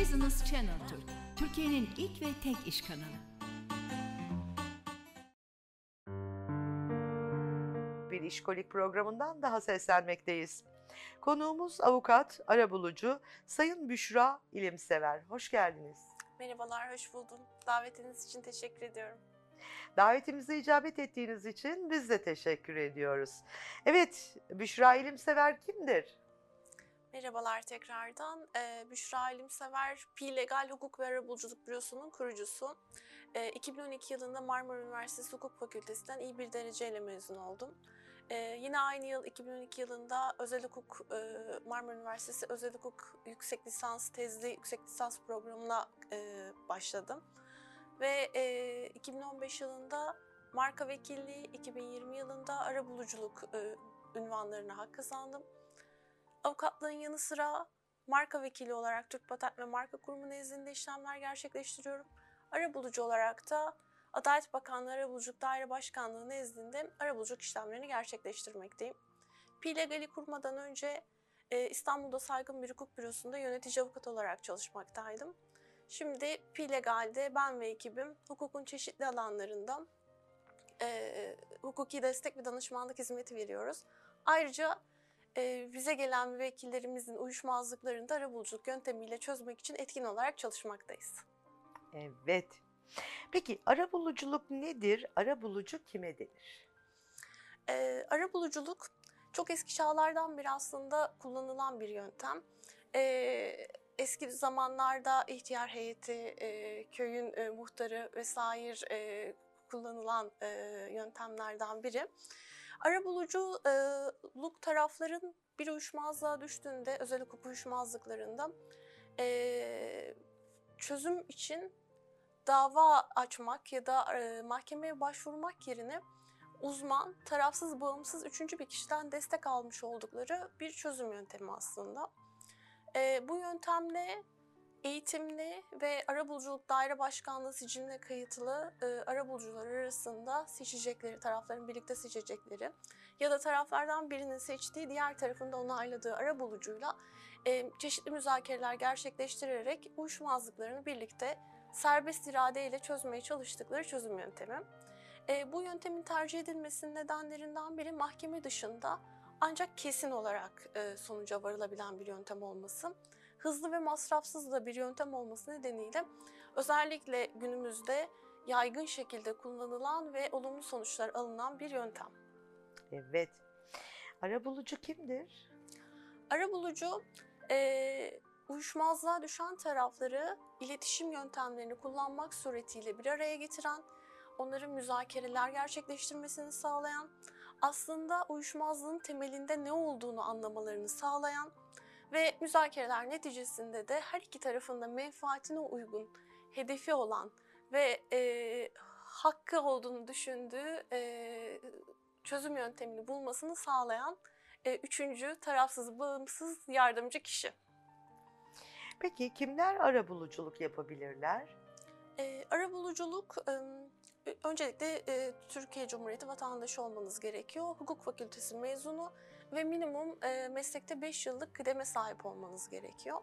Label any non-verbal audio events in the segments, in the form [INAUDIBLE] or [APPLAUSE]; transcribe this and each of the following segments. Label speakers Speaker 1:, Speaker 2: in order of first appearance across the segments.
Speaker 1: Business Channel Türk, Türkiye'nin ilk ve tek iş kanalı.
Speaker 2: Bir işkolik programından daha seslenmekteyiz. Konuğumuz avukat, arabulucu Sayın Büşra İlimsever. Hoş geldiniz.
Speaker 3: Merhabalar, hoş buldum. Davetiniz için teşekkür ediyorum.
Speaker 2: Davetimize icabet ettiğiniz için biz de teşekkür ediyoruz. Evet, Büşra İlimsever kimdir?
Speaker 3: Merhabalar tekrardan. Ee, Büşra İlimsever, Pi Legal Hukuk ve Arabuluculuk Bürosu'nun kurucusu. Ee, 2012 yılında Marmara Üniversitesi Hukuk Fakültesinden iyi bir dereceyle mezun oldum. Ee, yine aynı yıl 2012 yılında Özel Hukuk e, Marmara Üniversitesi Özel Hukuk Yüksek Lisans Tezli Yüksek Lisans programına e, başladım. Ve e, 2015 yılında marka vekilliği, 2020 yılında arabuluculuk e, ünvanlarına hak kazandım. Avukatlığın yanı sıra marka vekili olarak Türk Patent ve Marka Kurumu nezdinde işlemler gerçekleştiriyorum. Arabulucu olarak da Adalet Bakanlığı Arabuluculuk Daire Başkanlığı nezdinde arabuluculuk işlemlerini gerçekleştirmekteyim. Pi Legal'i kurmadan önce e, İstanbul'da saygın bir hukuk bürosunda yönetici avukat olarak çalışmaktaydım. Şimdi Pi Legal'de ben ve ekibim hukukun çeşitli alanlarında e, hukuki destek ve danışmanlık hizmeti veriyoruz. Ayrıca bize gelen müvekkillerimizin uyuşmazlıklarını da arabuluculuk yöntemiyle çözmek için etkin olarak çalışmaktayız.
Speaker 2: Evet. Peki arabuluculuk nedir? Arabulucu kime denir?
Speaker 3: E, arabuluculuk çok eski çağlardan beri aslında kullanılan bir yöntem. E, eski zamanlarda ihtiyar heyeti, e, köyün e, muhtarı vesaire e, kullanılan e, yöntemlerden biri. Arabuluculuk tarafların bir uyuşmazlığa düştüğünde, özel hukuk uyuşmazlıklarında çözüm için dava açmak ya da mahkemeye başvurmak yerine uzman, tarafsız, bağımsız üçüncü bir kişiden destek almış oldukları bir çözüm yöntemi aslında. Bu yöntemle eğitimli ve arabuluculuk daire başkanlığı siciline kayıtlı e, arabulucular arasında seçecekleri, tarafların birlikte seçecekleri ya da taraflardan birinin seçtiği diğer tarafında onayladığı arabulucuyla e, çeşitli müzakereler gerçekleştirerek uyuşmazlıklarını birlikte serbest iradeyle çözmeye çalıştıkları çözüm yöntemi. E, bu yöntemin tercih edilmesinin nedenlerinden biri mahkeme dışında ancak kesin olarak e, sonuca varılabilen bir yöntem olması. Hızlı ve masrafsız da bir yöntem olması nedeniyle özellikle günümüzde yaygın şekilde kullanılan ve olumlu sonuçlar alınan bir yöntem.
Speaker 2: Evet. Arabulucu kimdir?
Speaker 3: Arabulucu e, uyuşmazlığa düşen tarafları iletişim yöntemlerini kullanmak suretiyle bir araya getiren, onların müzakereler gerçekleştirmesini sağlayan, aslında uyuşmazlığın temelinde ne olduğunu anlamalarını sağlayan ve müzakereler neticesinde de her iki tarafın da menfaatine uygun, hedefi olan ve e, hakkı olduğunu düşündüğü e, çözüm yöntemini bulmasını sağlayan e, üçüncü tarafsız, bağımsız yardımcı kişi.
Speaker 2: Peki kimler arabuluculuk yapabilirler?
Speaker 3: E, arabuluculuk e, öncelikle e, Türkiye Cumhuriyeti vatandaşı olmanız gerekiyor. Hukuk fakültesi mezunu ve minimum e, meslekte 5 yıllık kıdeme sahip olmanız gerekiyor.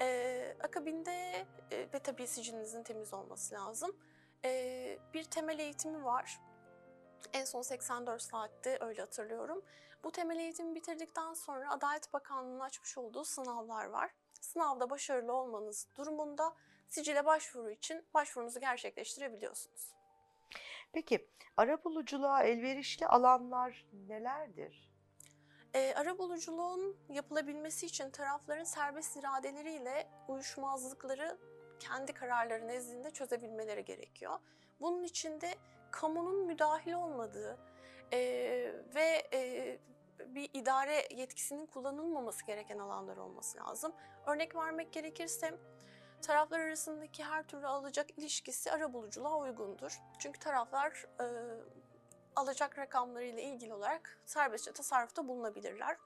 Speaker 3: E, akabinde e, ve tabii sicilinizin temiz olması lazım. E, bir temel eğitimi var. En son 84 saatte öyle hatırlıyorum. Bu temel eğitimi bitirdikten sonra Adalet Bakanlığı'nın açmış olduğu sınavlar var. Sınavda başarılı olmanız durumunda sicile başvuru için başvurunuzu gerçekleştirebiliyorsunuz.
Speaker 2: Peki arabuluculuğa elverişli alanlar nelerdir?
Speaker 3: E, arabuluculuğun yapılabilmesi için tarafların serbest iradeleriyle uyuşmazlıkları kendi kararları nezdinde çözebilmeleri gerekiyor. Bunun için de kamunun müdahil olmadığı e, ve e, bir idare yetkisinin kullanılmaması gereken alanlar olması lazım. Örnek vermek gerekirse taraflar arasındaki her türlü alacak ilişkisi arabuluculuğa uygundur. Çünkü taraflar e, alacak rakamlarıyla ilgili olarak serbestçe tasarrufta bulunabilirler.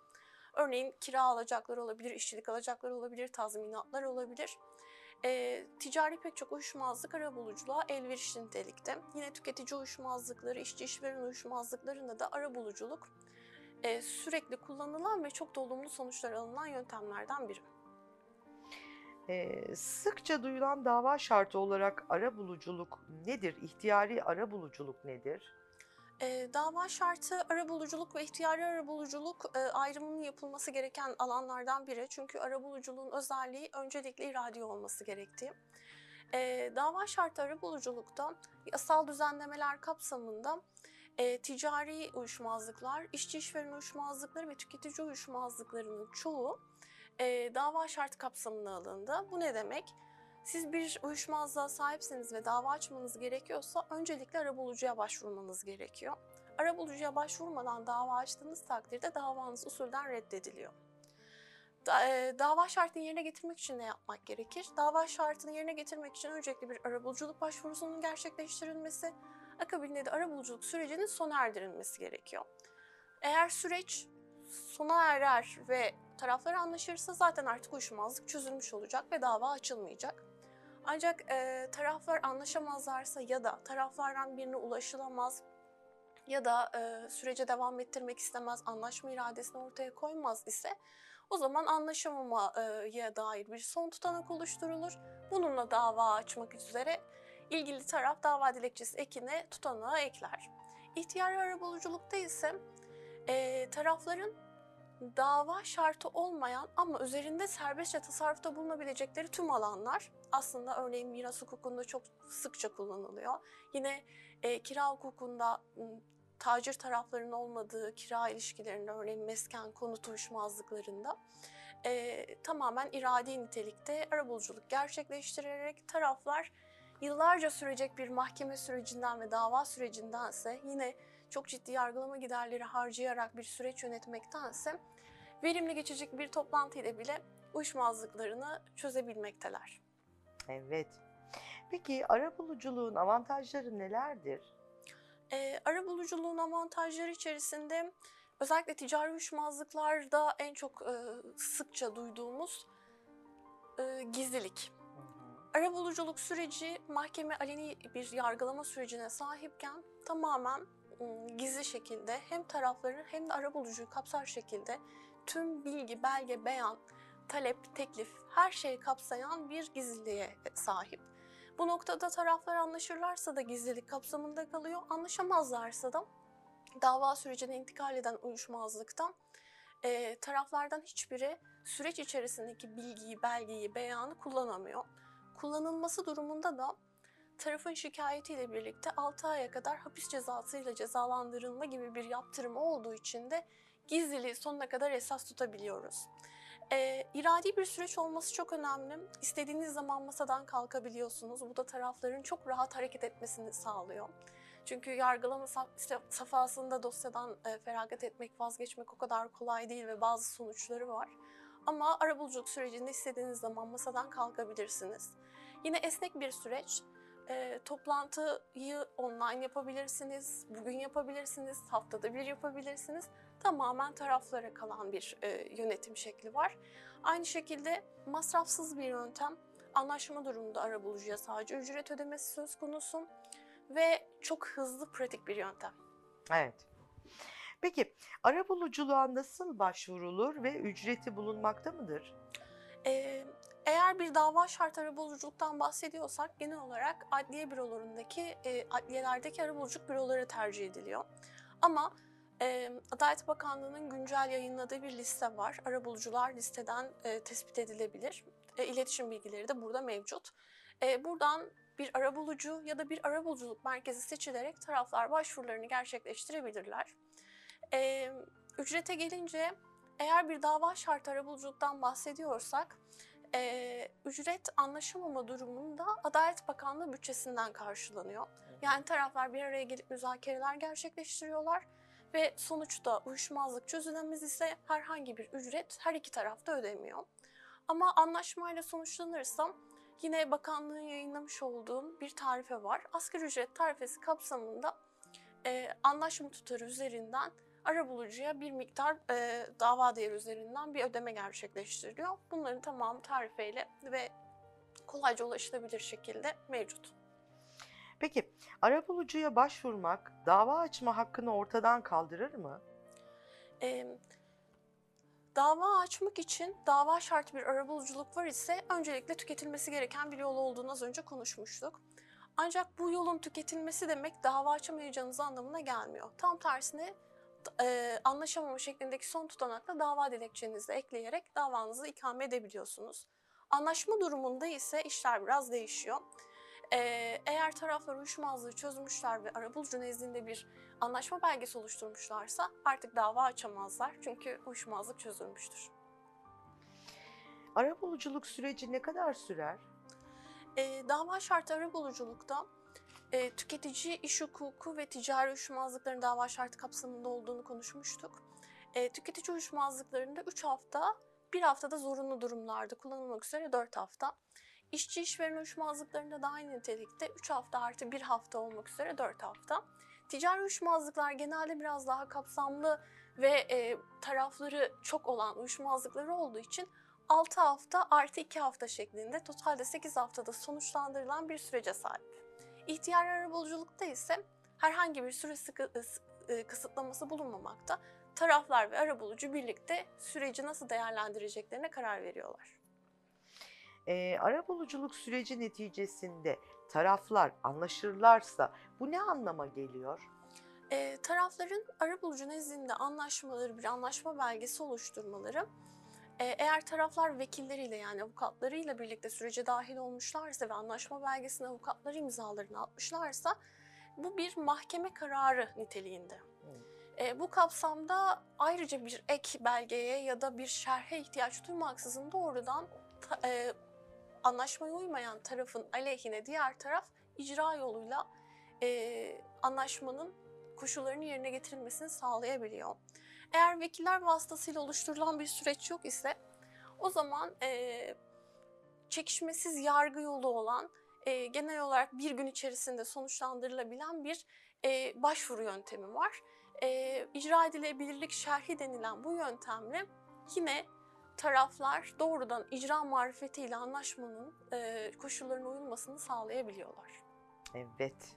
Speaker 3: Örneğin kira alacakları olabilir, işçilik alacakları olabilir, tazminatlar olabilir. E, ticari pek çok uyuşmazlık arabuluculuğa elverişli nitelikte. Yine tüketici uyuşmazlıkları, işçi işveren uyuşmazlıklarında da arabuluculuk e, sürekli kullanılan ve çok da olumlu sonuçlar alınan yöntemlerden biri.
Speaker 2: Ee, sıkça duyulan dava şartı olarak arabuluculuk nedir? İhtiyari arabuluculuk nedir?
Speaker 3: E, dava şartı arabuluculuk ve ihtiyari arabuluculuk e, ayrımının yapılması gereken alanlardan biri. Çünkü arabuluculuğun özelliği öncelikle iradi olması gerektiği. E, dava şartı arabuluculukta yasal düzenlemeler kapsamında e, ticari uyuşmazlıklar, işçi işveren uyuşmazlıkları ve tüketici uyuşmazlıklarının çoğu e, dava şartı kapsamına alındı. Bu ne demek? Siz bir uyuşmazlığa sahipsiniz ve dava açmanız gerekiyorsa öncelikle arabulucuya başvurmanız gerekiyor. Arabulucuya başvurmadan dava açtığınız takdirde davanız usulden reddediliyor. E, dava şartını yerine getirmek için ne yapmak gerekir? Dava şartını yerine getirmek için öncelikle bir arabuluculuk başvurusunun gerçekleştirilmesi, akabinde de arabuluculuk sürecinin sona erdirilmesi gerekiyor. Eğer süreç sona erer ve taraflar anlaşırsa zaten artık uyuşmazlık çözülmüş olacak ve dava açılmayacak. Ancak e, taraflar anlaşamazlarsa ya da taraflardan birine ulaşılamaz ya da e, sürece devam ettirmek istemez, anlaşma iradesini ortaya koymaz ise o zaman anlaşamamaya dair bir son tutanak oluşturulur. Bununla dava açmak üzere ilgili taraf dava dilekçesi ekine tutanağı ekler. İhtiyari arabuluculukta ise e, tarafların dava şartı olmayan ama üzerinde serbestçe tasarrufta bulunabilecekleri tüm alanlar aslında örneğin miras hukukunda çok sıkça kullanılıyor. Yine e, kira hukukunda tacir tarafların olmadığı kira ilişkilerinde örneğin mesken konut uyuşmazlıklarında e, tamamen iradi nitelikte arabuluculuk gerçekleştirerek taraflar yıllarca sürecek bir mahkeme sürecinden ve dava sürecindense yine çok ciddi yargılama giderleri harcayarak bir süreç yönetmektense verimli geçecek bir toplantıyla bile uyuşmazlıklarını çözebilmekteler.
Speaker 2: Evet. Peki arabuluculuğun avantajları nelerdir?
Speaker 3: E, arabuluculuğun avantajları içerisinde özellikle ticari uyuşmazlıklarda en çok e, sıkça duyduğumuz e, gizlilik. Arabuluculuk süreci mahkeme aleni bir yargılama sürecine sahipken tamamen gizli şekilde hem tarafların hem de arabulucuyu kapsar şekilde tüm bilgi, belge, beyan, talep, teklif her şeyi kapsayan bir gizliliğe sahip. Bu noktada taraflar anlaşırlarsa da gizlilik kapsamında kalıyor, anlaşamazlarsa da dava sürecine intikal eden uyuşmazlıktan e, taraflardan hiçbiri süreç içerisindeki bilgiyi, belgeyi, beyanı kullanamıyor. Kullanılması durumunda da tarafın şikayetiyle birlikte 6 aya kadar hapis cezasıyla cezalandırılma gibi bir yaptırımı olduğu için de gizliliği sonuna kadar esas tutabiliyoruz. Ee, iradi bir süreç olması çok önemli. İstediğiniz zaman masadan kalkabiliyorsunuz. Bu da tarafların çok rahat hareket etmesini sağlıyor. Çünkü yargılama saf- safhasında dosyadan e, feragat etmek, vazgeçmek o kadar kolay değil ve bazı sonuçları var. Ama arabuluculuk sürecinde istediğiniz zaman masadan kalkabilirsiniz. Yine esnek bir süreç. E, toplantıyı online yapabilirsiniz, bugün yapabilirsiniz, haftada bir yapabilirsiniz. Tamamen taraflara kalan bir e, yönetim şekli var. Aynı şekilde masrafsız bir yöntem. Anlaşma durumunda arabulucuya sadece ücret ödemesi söz konusu ve çok hızlı pratik bir yöntem.
Speaker 2: Evet. Peki arabuluculuğa nasıl başvurulur ve ücreti bulunmakta mıdır?
Speaker 3: Ee, eğer bir dava şart arabuluculuktan bahsediyorsak genel olarak adliye bürolarındaki, e, adliyelerdeki arabuluculuk büroları tercih ediliyor. Ama e, Adalet Bakanlığı'nın güncel yayınladığı bir liste var. Arabulucular listeden e, tespit edilebilir. E, iletişim bilgileri de burada mevcut. E, buradan bir arabulucu ya da bir arabuluculuk merkezi seçilerek taraflar başvurularını gerçekleştirebilirler. E, ücrete gelince eğer bir dava şartı arabuluculuktan bahsediyorsak e, ücret anlaşamama durumunda Adalet Bakanlığı bütçesinden karşılanıyor. Yani taraflar bir araya gelip müzakereler gerçekleştiriyorlar ve sonuçta uyuşmazlık çözülemez ise herhangi bir ücret her iki tarafta ödemiyor. Ama anlaşmayla sonuçlanırsa yine bakanlığın yayınlamış olduğum bir tarife var. Asgari ücret tarifesi kapsamında e, anlaşma tutarı üzerinden arabulucuya bir miktar e, dava değeri üzerinden bir ödeme gerçekleştiriliyor. Bunların tamamı tarifeyle ve kolayca ulaşılabilir şekilde mevcut.
Speaker 2: Peki arabulucuya başvurmak dava açma hakkını ortadan kaldırır mı?
Speaker 3: E, Dava açmak için dava şartı bir arabuluculuk var ise öncelikle tüketilmesi gereken bir yol olduğunu az önce konuşmuştuk. Ancak bu yolun tüketilmesi demek dava açamayacağınız anlamına gelmiyor. Tam tersine e, anlaşamama şeklindeki son tutanakla dava dilekçenizi ekleyerek davanızı ikame edebiliyorsunuz. Anlaşma durumunda ise işler biraz değişiyor. E, eğer taraflar uyuşmazlığı çözmüşler ve arabulucu nezdinde bir anlaşma belgesi oluşturmuşlarsa artık dava açamazlar çünkü uyuşmazlık çözülmüştür.
Speaker 2: Arabuluculuk süreci ne kadar sürer?
Speaker 3: E, dava şartı arabuluculukta e, tüketici iş hukuku ve ticari uyuşmazlıkların dava şartı kapsamında olduğunu konuşmuştuk. E, tüketici uyuşmazlıklarında 3 hafta, 1 haftada zorunlu durumlarda kullanılmak üzere 4 hafta. İşçi işveren uyuşmazlıklarında da aynı nitelikte 3 hafta artı 1 hafta olmak üzere 4 hafta. Ticari uyuşmazlıklar genelde biraz daha kapsamlı ve e, tarafları çok olan uyuşmazlıkları olduğu için 6 hafta artı 2 hafta şeklinde totalde 8 haftada sonuçlandırılan bir sürece sahip. İhtiyar arabuluculukta ise herhangi bir süre sıkı, e, kısıtlaması bulunmamakta. Taraflar ve arabulucu birlikte süreci nasıl değerlendireceklerine karar veriyorlar.
Speaker 2: E, arabuluculuk süreci neticesinde taraflar anlaşırlarsa bu ne anlama geliyor?
Speaker 3: E, tarafların arabulucu nezdinde anlaşmaları, bir anlaşma belgesi oluşturmaları eğer taraflar vekilleriyle yani avukatlarıyla birlikte sürece dahil olmuşlarsa ve anlaşma belgesine avukatları imzalarını atmışlarsa bu bir mahkeme kararı niteliğinde. E, bu kapsamda ayrıca bir ek belgeye ya da bir şerhe ihtiyaç duymaksızın doğrudan ta, e, anlaşmaya uymayan tarafın aleyhine diğer taraf icra yoluyla e, anlaşmanın koşullarının yerine getirilmesini sağlayabiliyor. Eğer vekiller vasıtasıyla oluşturulan bir süreç yok ise o zaman e, çekişmesiz yargı yolu olan e, genel olarak bir gün içerisinde sonuçlandırılabilen bir e, başvuru yöntemi var. E, icra edilebilirlik şerhi denilen bu yöntemle yine taraflar doğrudan icra marifetiyle anlaşmanın e, koşullarına uyulmasını sağlayabiliyorlar.
Speaker 2: Evet.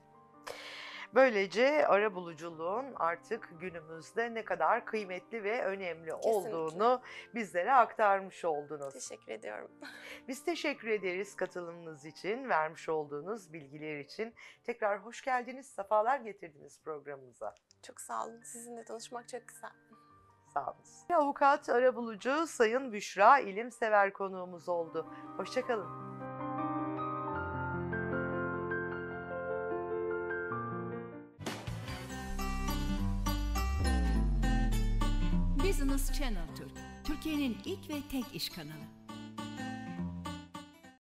Speaker 2: Böylece ara buluculuğun artık günümüzde ne kadar kıymetli ve önemli
Speaker 3: Kesinlikle.
Speaker 2: olduğunu bizlere aktarmış oldunuz.
Speaker 3: Teşekkür ediyorum. [LAUGHS]
Speaker 2: Biz teşekkür ederiz katılımınız için, vermiş olduğunuz bilgiler için. Tekrar hoş geldiniz, sefalar getirdiniz programımıza.
Speaker 3: Çok sağ olun. Sizinle tanışmak çok güzel.
Speaker 2: Sağ olun. Avukat arabulucu Sayın Büşra İlimsever konuğumuz oldu. Hoşçakalın.
Speaker 1: Channel Türk, Türkiye'nin ilk ve tek iş kanalı.